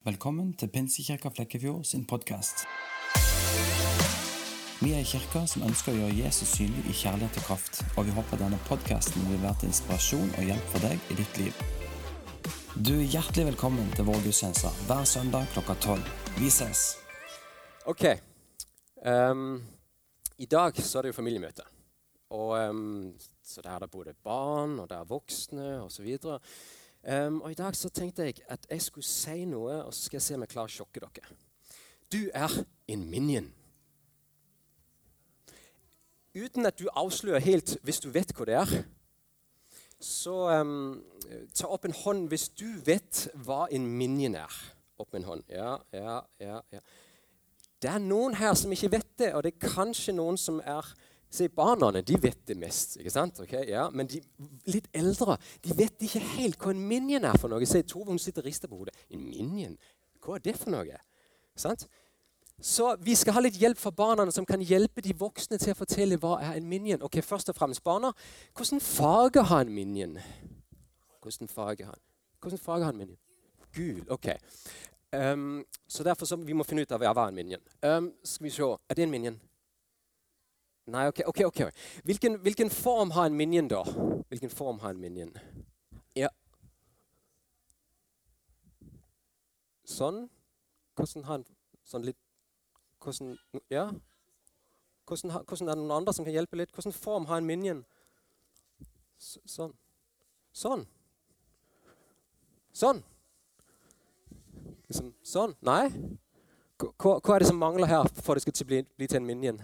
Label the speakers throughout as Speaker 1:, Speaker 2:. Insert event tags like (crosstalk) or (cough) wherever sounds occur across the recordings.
Speaker 1: Velkommen til Pinsekirka Flekkefjord sin podkast. Vi er en kirke som ønsker å gjøre Jesus synlig i kjærlighet og kraft, og vi håper denne podkasten vil være til inspirasjon og hjelp for deg i ditt liv. Du er hjertelig velkommen til vår gudstjeneste hver søndag klokka tolv. Vi ses!
Speaker 2: Ok. Um, I dag så er det jo familiemøte. Og, um, så der er det både barn og det er voksne osv. Um, og I dag så tenkte jeg at jeg skulle si noe, og så skal jeg se om jeg klarer å sjokke dere. Du er en minion. Uten at du avslører helt hvis du vet hva det er, så um, ta opp en hånd hvis du vet hva en minion er. Opp en hånd. Ja, ja, ja, ja. Det er noen her som ikke vet det, og det er kanskje noen som er Se, Barna de vet det mest, ikke sant? Okay, ja. men de litt eldre de vet ikke helt hva en minion er for noe. Se, Tove hun sitter og rister på hodet. En minion? Hva er det for noe? Sant? Så vi skal ha litt hjelp fra barna som kan hjelpe de voksne til å fortelle hva er en minion. Ok, først og fremst, barna, Hvordan farge har en minion? Hvordan farge har Hvordan farge har en minion? Gul. Ok. Um, så derfor så vi må finne ut av hva er en minion. Um, skal vi se. Er det en minion? Nei, ok. ok, ok. Hvilken, hvilken, form har en minion, da? Hvilken form har en minion? Ja. Sånn. Hvordan har en sånn litt Hvordan Ja? Hvordan, hvordan, er det noen andre som kan hjelpe litt? Hvordan form har en minion? Sånn. Sånn. Sånn. Liksom sånn. Nei? Hva, hva, er det som mangler her for det skal bli, bli til en minion?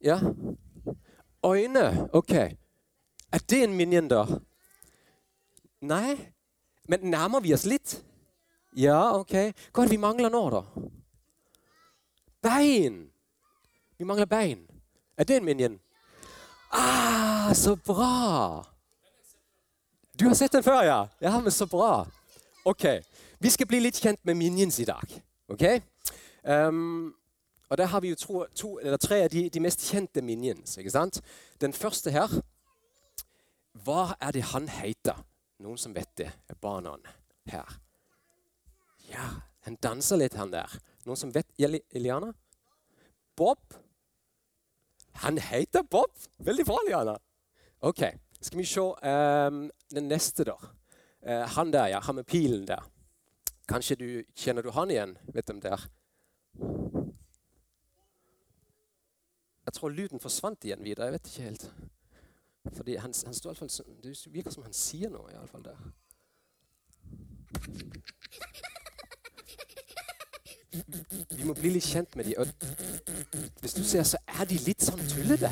Speaker 2: Ja. Øyne. OK. Er det en minion, da? Nei. Men nærmer vi oss litt? Ja, OK. Hva er det vi mangler nå, da? Bein. Vi mangler bein. Er det en minion? Ah, så bra! Du har sett den før, ja? Ja, men så bra. OK. Vi skal bli litt kjent med minions i dag. OK? Um, og Der har vi jo to, to, tre av de, de, mest kjente minions. ikke sant? Den første her Hva er det han heter? Noen som vet det? Er barna her? Ja, han danser litt, han der. Noen som vet Eliana? Bob? Han heter Bob! Veldig bra, Eliana. Ok, Skal vi se um, den neste, da. Uh, han der, ja. Han med pilen der. Kanskje du Kjenner du han igjen? Vet du om det er? Jeg tror lyden forsvant igjen videre. Jeg vet ikke helt. Fordi han, han står i hvert fall, Det virker som han sier noe, iallfall der. Vi må bli litt kjent med de. Hvis du ser, så er de litt sånn tullete.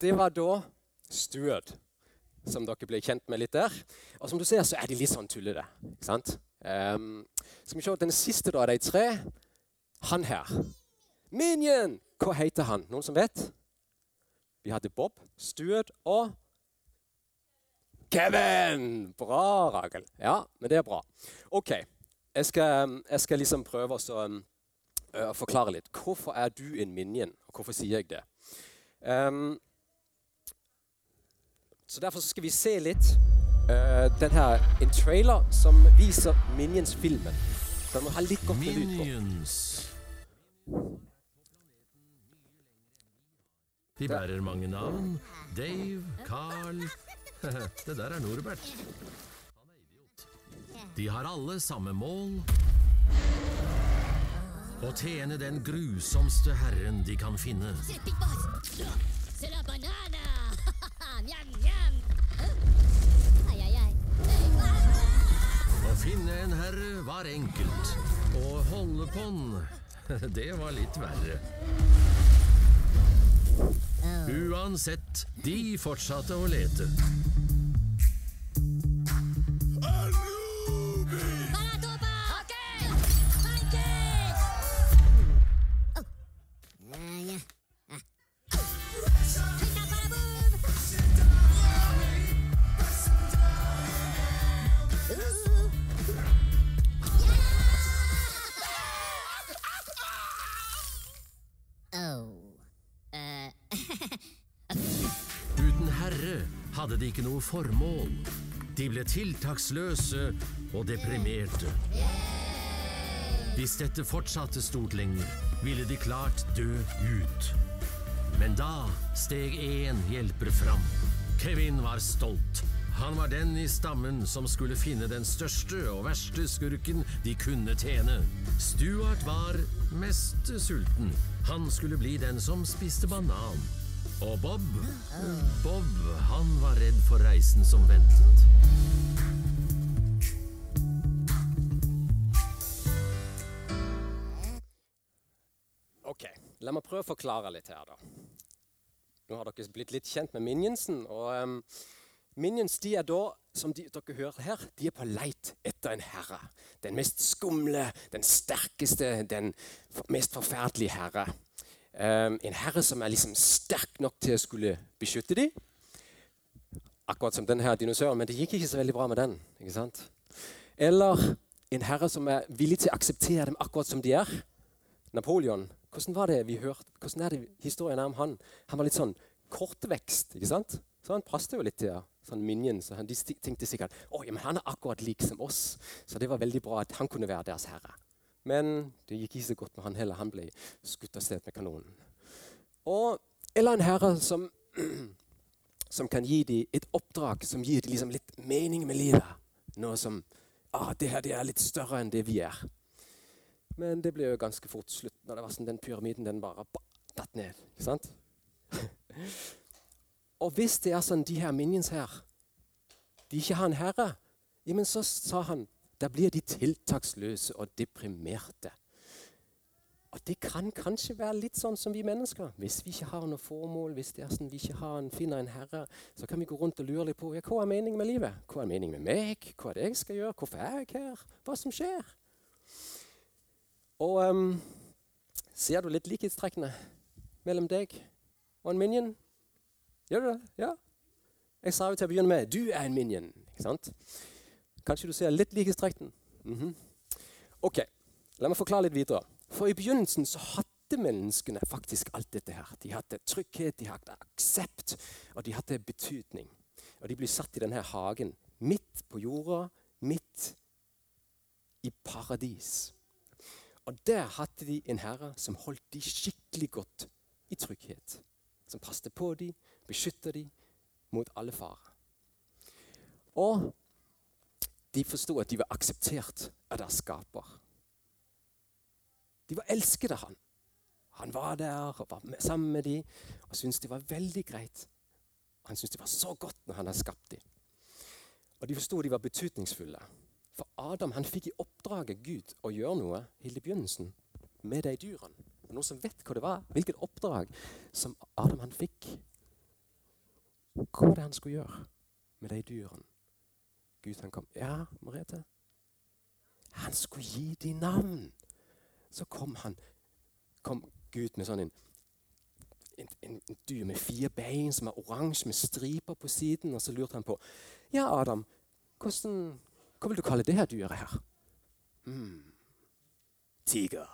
Speaker 2: Det var da Stuart, som dere ble kjent med litt der. Og som du ser, så er de litt sånn tullete. ikke sant? Um, skal vi se Den siste av de tre, han her. Minion! Hva heter han? Noen som vet? Vi hadde Bob, Stuart og Kevin! Bra, Rakel. Ja, men det er bra. OK. Jeg skal, jeg skal liksom prøve å uh, forklare litt. Hvorfor er du en minion, og hvorfor sier jeg det? Um, så Derfor skal vi se litt uh, den her, en trailer som viser Minions-filmen. Den må ha litt godt med lyd på.
Speaker 3: De bærer mange navn. Dave, Carl, (laughs) Det der er Norbert. Er. De har alle samme mål. Å tjene den grusomste herren de kan finne. (laughs) finne en herre var enkelt. Å holde på den, (laughs) det var litt verre. Uansett, de fortsatte å lete. Ikke noe formål. De ble tiltaksløse og deprimerte. Hvis dette fortsatte stort lenger, ville de klart dø ut. Men da steg én hjelper fram. Kevin var stolt. Han var den i stammen som skulle finne den største og verste skurken de kunne tjene. Stuart var mest sulten. Han skulle bli den som spiste banan. Og Bob Bob, han var redd for reisen som ventet.
Speaker 2: Ok, La meg prøve å forklare litt her, da. Nå har dere blitt litt kjent med Minionsen. og um, Minions de er da, som de, dere hører her, de er på leit etter en herre. Den mest skumle, den sterkeste, den mest forferdelige herre. Um, en herre som er liksom sterk nok til å skulle beskytte dem. Akkurat som denne dinosauren, men det gikk ikke så veldig bra med den. ikke sant? Eller en herre som er villig til å akseptere dem akkurat som de er. Napoleon hvordan var det vi hørte, hvordan er det historien om han? Han var litt sånn kortvekst. ikke sant? Så han passet jo litt til ja, sånn minion. Så han, de tenkte sikkert ja, han er akkurat lik som oss. Så det var veldig bra at han kunne være deres herre. Men det gikk ikke så godt med han heller. Han ble skutt av sted med kanonen. Og, eller en herre som, (clears throat) som kan gi dem et oppdrag som gir dem liksom litt mening med livet. Noe som ah, det her det er litt større enn det vi er. Men det ble jo ganske fort slutt når det var sånn den pyramiden den bare datt ned. ikke sant? (laughs) og hvis det er sånn de her minions her, de ikke har en herre, ja, men så sa han da blir de tiltaksløse og deprimerte. Og det kan kanskje være litt sånn som vi mennesker. Hvis vi ikke har noe formål, hvis det er sånn vi ikke en, finner en herre, så kan vi gå rundt og lure litt på ja, hva er meningen med livet. Hva er meningen med meg? Hva er det jeg skal gjøre? Hvorfor er jeg her? Hva som skjer? Og um, ser du litt likhetstrekkene mellom deg og en minion? Gjør du det? Ja? Jeg sa jo til å begynne med du er en minion. ikke sant? Kanskje du ser litt likhetstrekken? Mm -hmm. Ok, la meg forklare litt videre. For i begynnelsen så hadde menneskene faktisk alt dette her. De hadde trygghet, de hadde aksept, og de hadde betydning. Og de ble satt i denne hagen midt på jorda, midt i paradis. Og der hadde de en herre som holdt de skikkelig godt i trygghet. Som passet på de, beskyttet de mot alle farer. Og de forsto at de var akseptert av deres skaper. De var elsket av han. Han var der og var sammen med dem og syntes det var veldig greit. Han syntes det var så godt når han hadde skapt dem. Og de forsto de var betydningsfulle. For Adam han fikk i oppdraget Gud å gjøre noe helt i begynnelsen med de dyrene. Noen som vet hva det var, hvilket oppdrag som Adam han fikk. Hva var det han skulle gjøre med de dyrene? Gud han kom. Ja, Merete? Han skulle gi dem navn. Så kom han, kom Gud med sånn en, en, en, en dyr med fire bein som er oransje med striper på siden. Og så lurte han på Ja, Adam, hvordan hva vil du kalle det her dyret her? Mm. Tiger.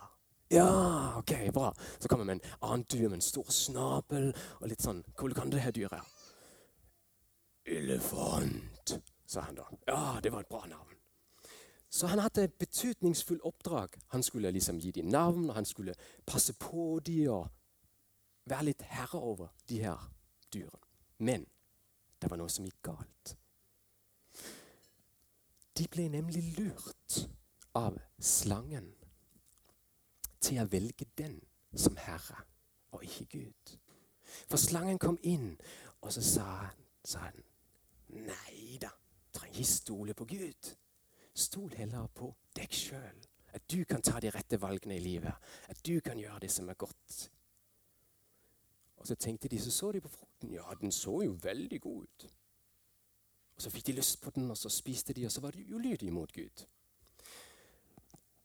Speaker 2: Ja, ok, bra. Så kommer vi med en annen dyr med en stor snabel og litt sånn Hva vil du kalle det her dyret? Elefant, sa han da. Ja, det var et bra navn. Så han hadde et betydningsfullt oppdrag. Han skulle liksom gi dem navn, og han skulle passe på dem og være litt herre over de her dyrene. Men det var noe som gikk galt. De ble nemlig lurt av slangen til å velge den som herre, og ikke Gud. For slangen kom inn, og så sa han, sa han Nei da, ikke stole på Gud. Stol heller på deg sjøl. At du kan ta de rette valgene i livet. At du kan gjøre det som er godt. Og så tenkte de, så så de på frukten. Ja, den så jo veldig god ut. Og Så fikk de lyst på den, og så spiste de, og så var de ulydige mot Gud.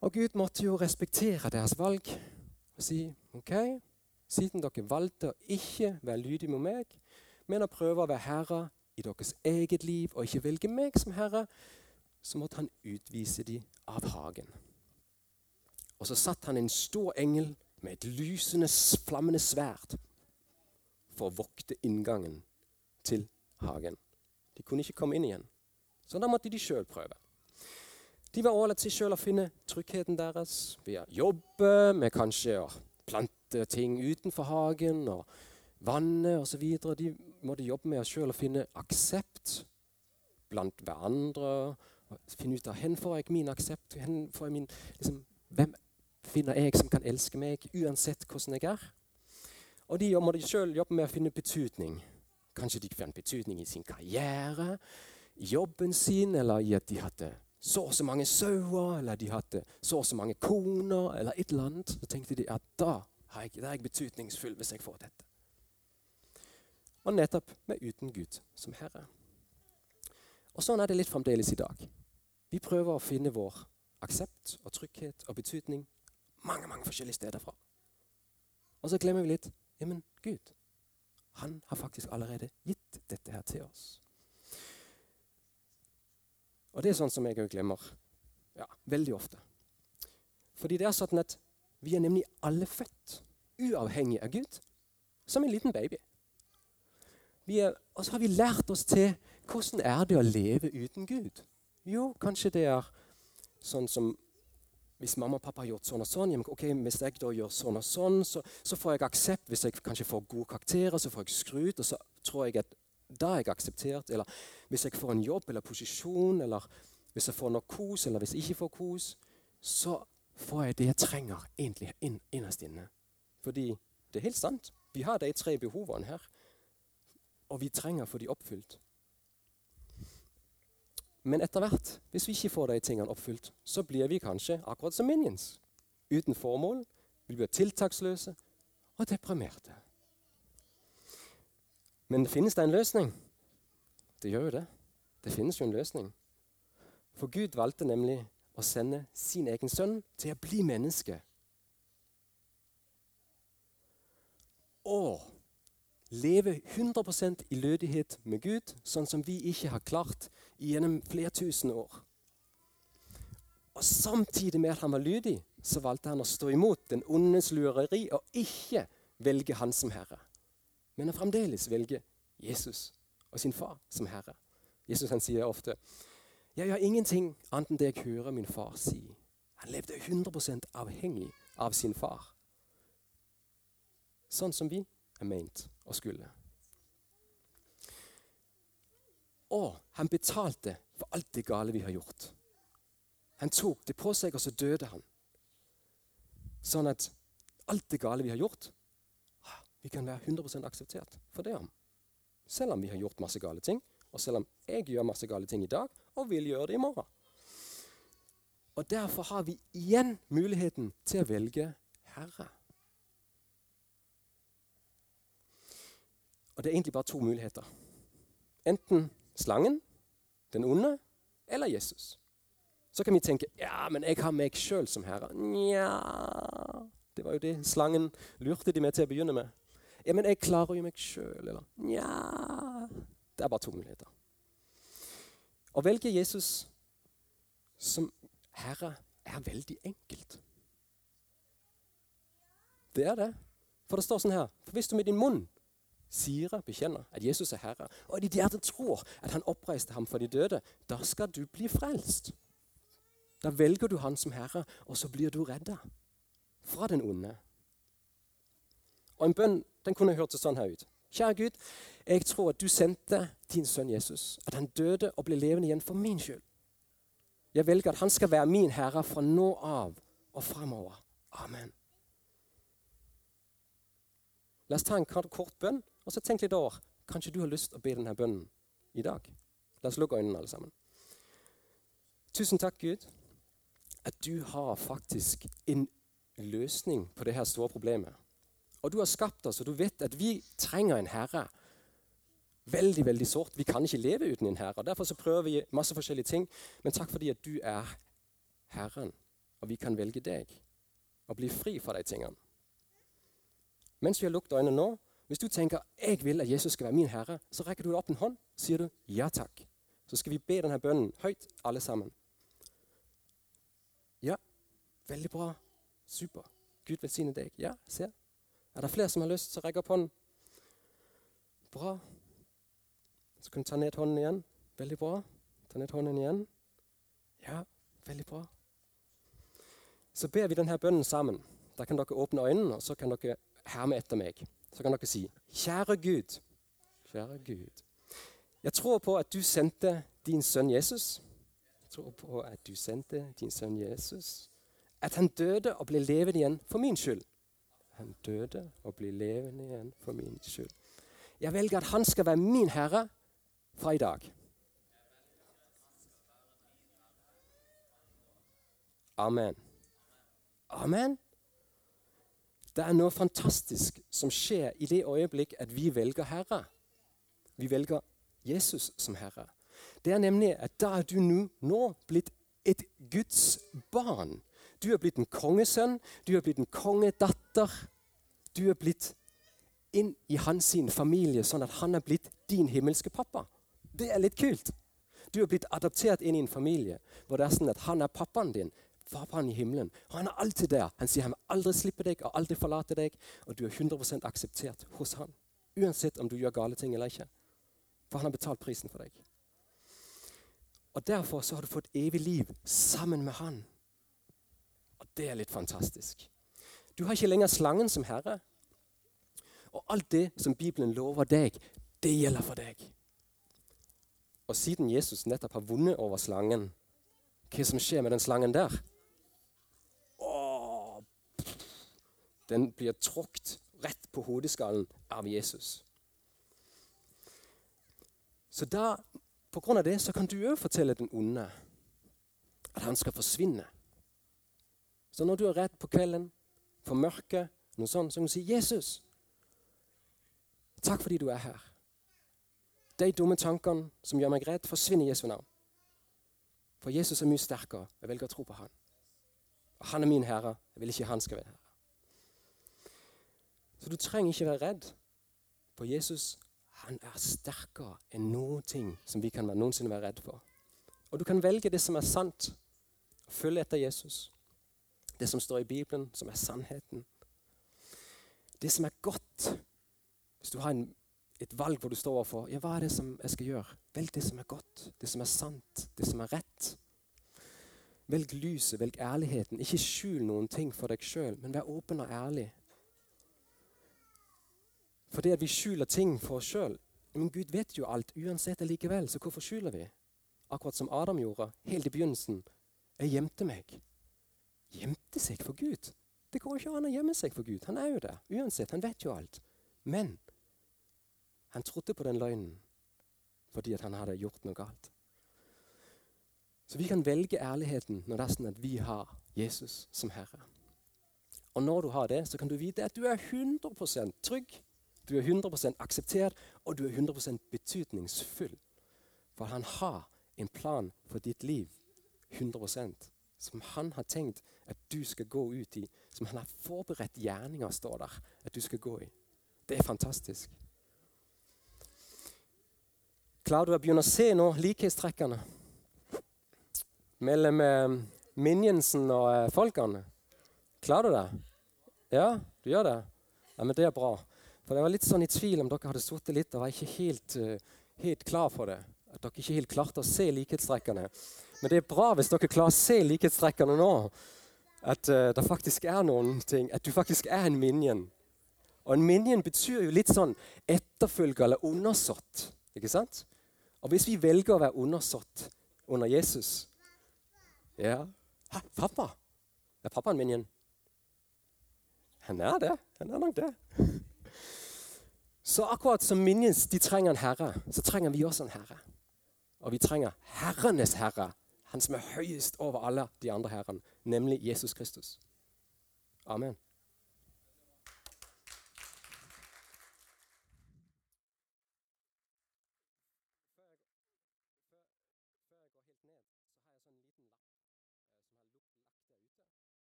Speaker 2: Og Gud måtte jo respektere deres valg og si OK, siden dere valgte å ikke være lydige mot meg, men å prøve å være herre i deres eget liv og ikke velge meg som herre, så måtte han utvise dem av hagen. Og så satt han en stor engel med et lysende, flammende sverd for å vokte inngangen til hagen De kunne ikke komme inn igjen. Så da måtte de sjøl prøve. De var overlatt seg sjøl å finne tryggheten deres via jobbe med kanskje å plante ting utenfor hagen og vannet osv. De måtte jobbe med sjøl å finne aksept blant hverandre. Finne ut av hvor får jeg min aksept, jeg min, liksom, hvem finner jeg som kan elske meg, uansett hvordan jeg er. Og de måtte sjøl jobbe med å finne betydning. Kanskje de fant betydning i sin karriere, i jobben sin, eller i at de hadde så og så mange sauer, eller de hadde så og så mange koner, eller et eller annet. Så tenkte de at da, jeg, da er jeg betydningsfull hvis jeg får dette. Og nettopp med uten Gud som Herre. Og Sånn er det litt fremdeles i dag. Vi prøver å finne vår aksept og trygghet og betydning mange mange forskjellige steder fra. Og så glemmer vi litt ja, men Gud, han har faktisk allerede gitt dette her til oss. Og det er sånn som jeg òg glemmer ja, veldig ofte. Fordi det er sånn at vi er nemlig alle født uavhengig av Gud, som en liten baby. Og så har vi lært oss til hvordan er det å leve uten Gud. Jo, kanskje det er sånn som hvis mamma og pappa har gjort sånn og sånn, ok, hvis jeg da gjør sånn og sånn, så, så får jeg aksept. Hvis jeg kanskje får gode karakterer, så får jeg skryt, og så tror jeg at da er jeg akseptert. Eller hvis jeg får en jobb eller posisjon, eller hvis jeg får noe kos, eller hvis jeg ikke får kos, så får jeg det jeg trenger egentlig inn, innerst inne. Fordi det er helt sant. Vi har de tre behovene her, og vi trenger å få de oppfylt. Men etter hvert, hvis vi ikke får de tingene oppfylt, så blir vi kanskje akkurat som minions. Uten formål. Vi blir tiltaksløse og deprimerte. Men finnes det en løsning? Det gjør jo det. Det finnes jo en løsning. For Gud valgte nemlig å sende sin egen sønn til å bli menneske. Og leve 100% i lødighet med Gud, sånn som vi ikke har klart gjennom flere tusen år. Og Samtidig med at han var lydig, så valgte han å stå imot den ondes lureri og ikke velge han som herre men han fremdeles velger Jesus og sin far som herre. Jesus han sier ofte jeg gjør ingenting annet enn det jeg hører min far si. Han levde 100% avhengig av sin far. Sånn som vi er meint å skulle. Og han betalte for alt det gale vi har gjort. Han tok det på seg, og så døde han. Sånn at alt det gale vi har gjort, vi kan være 100 akseptert for det om. Selv om vi har gjort masse gale ting, og selv om jeg gjør masse gale ting i dag og vil gjøre det i morgen. Og Derfor har vi igjen muligheten til å velge Herre. Og Det er egentlig bare to muligheter. Enten slangen, den onde, eller Jesus. Så kan vi tenke ja, men jeg har meg sjøl som herre. Nja Det var jo det slangen lurte de med til å begynne med. Ja, men jeg klarer jo meg sjøl. Eller nja Det er bare to muligheter. Å velge Jesus som herre er veldig enkelt. Det er det. For det står sånn her For hvis du med din munn sier, bekjenner at Jesus er herre, og i ditt hjerte tror at han oppreiste ham for de døde, da skal du bli frelst. Da velger du han som herre, og så blir du redda fra den onde. Og En bønn den kunne hørt sånn her ut. Kjære Gud, jeg tror at du sendte din sønn Jesus. At han døde og ble levende igjen for min skyld. Jeg velger at han skal være min herre fra nå av og framover. Amen. La oss ta en kort bønn, og så tenk litt over. Kanskje du har lyst til å be denne bønnen i dag? La oss lukke øynene, alle sammen. Tusen takk, Gud, at du har faktisk en løsning på det her store problemet. Og du har skapt oss, og du vet at vi trenger en herre. Veldig veldig sårt. Vi kan ikke leve uten en herre. og Derfor så prøver vi masse forskjellige ting. Men takk fordi at du er Herren, og vi kan velge deg og bli fri fra de tingene. Mens vi har lukket øynene nå, hvis du tenker jeg vil at Jesus skal være min herre, så rekker du opp en hånd og sier du ja takk. Så skal vi be denne bønnen høyt, alle sammen. Ja, veldig bra. Super. Gud velsigne deg. Ja, se. Er det flere som har lyst, så rekk opp hånden. Bra. Så kan du ta ned hånden igjen. Veldig bra. Ta ned hånden igjen. Ja, veldig bra. Så ber vi denne bønnen sammen. Da kan dere åpne øynene, og så kan dere herme etter meg. Så kan dere si, kjære Gud, kjære Gud. Jeg tror på at du sendte din sønn Jesus. Jeg tror på at du sendte din sønn Jesus. At han døde og ble levende igjen for min skyld. Han døde og ble levende igjen for min skyld. Jeg velger at han skal være min herre fra i dag. Amen. Amen. Det er noe fantastisk som skjer i det øyeblikk at vi velger Herre. Vi velger Jesus som Herre. Det er nemlig at da er du nå, blitt et Guds barn. Du er blitt en kongesønn, du er blitt en kongedatter. Du er blitt inn i hans familie, sånn at han er blitt din himmelske pappa. Det er litt kult. Du er blitt adoptert inn i en familie hvor det er sånn at han er pappaen din. Pappaen i himmelen. Han er alltid der. Han sier han vil aldri slippe deg og aldri forlate deg. Og du er 100 akseptert hos han. Uansett om du gjør gale ting eller ikke. For han har betalt prisen for deg. Og Derfor så har du fått evig liv sammen med han. Og det er litt fantastisk. Du har ikke lenger slangen som herre. Og alt det som Bibelen lover deg, det gjelder for deg. Og siden Jesus nettopp har vunnet over slangen, hva som skjer med den slangen der? Den blir tråkt rett på hodeskallen av Jesus. Så da, på grunn av det så kan du òg fortelle den onde at han skal forsvinne. Så når du er redd på kvelden for mørket, noe sånt, så kan du si 'Jesus, takk fordi du er her'. De dumme tankene som gjør meg redd, forsvinner i Jesu navn. For Jesus er mye sterkere. Jeg velger å tro på han. Og han er min herre. Jeg vil ikke han skal være herre. Så du trenger ikke være redd. For Jesus han er sterkere enn noen ting som vi kan noensinne være redd for. Og du kan velge det som er sant, og følge etter Jesus. Det som står i Bibelen, som er sannheten. Det som er godt. Hvis du har en, et valg hvor du står overfor ja, hva er det som jeg skal gjøre, velg det som er godt, det som er sant, det som er rett. Velg lyset, velg ærligheten. Ikke skjul noen ting for deg sjøl, men vær åpen og ærlig. For det at vi skjuler ting for oss sjøl Men Gud vet jo alt uansett likevel, så hvorfor skjuler vi? Akkurat som Adam gjorde helt i begynnelsen. Jeg gjemte meg gjemte seg for Gud. Det går ikke an å gjemme seg for Gud. Han er jo der uansett. Han vet jo alt. Men han trodde på den løgnen fordi han hadde gjort noe galt. Så vi kan velge ærligheten når det er sånn at vi har Jesus som Herre. Og når du har det, så kan du vite at du er 100% trygg, du er 100% akseptert, og du er 100% betydningsfull. For han har en plan for ditt liv. 100% som han har tenkt at du skal gå ut i. Som han har forberedt gjerninger, står der, at du skal gå i. Det er fantastisk. Klarer du å begynne å se nå likhetstrekkene mellom eh, Minjensen og eh, folkene? Klarer du det? Ja, du gjør det? Ja, men Det er bra. For Jeg var litt sånn i tvil om dere hadde sittet litt og var ikke helt, uh, helt klar for det. At dere ikke helt klarte å se likhetstrekkene. Men det er bra hvis dere klarer å se likhetstrekkene nå. At uh, det faktisk er noen ting. At du faktisk er en minion. Og en minion betyr jo litt sånn etterfølger eller undersått. Ikke sant? Og hvis vi velger å være undersått under Jesus Ja Hæ, pappa? Er pappa en minion? Han er det. Han er nok det. Så akkurat som Minions de trenger en herre, så trenger vi også en herre. Og vi trenger herrenes herre han som er høyest over alle de andre herrene, nemlig Jesus Kristus. Amen.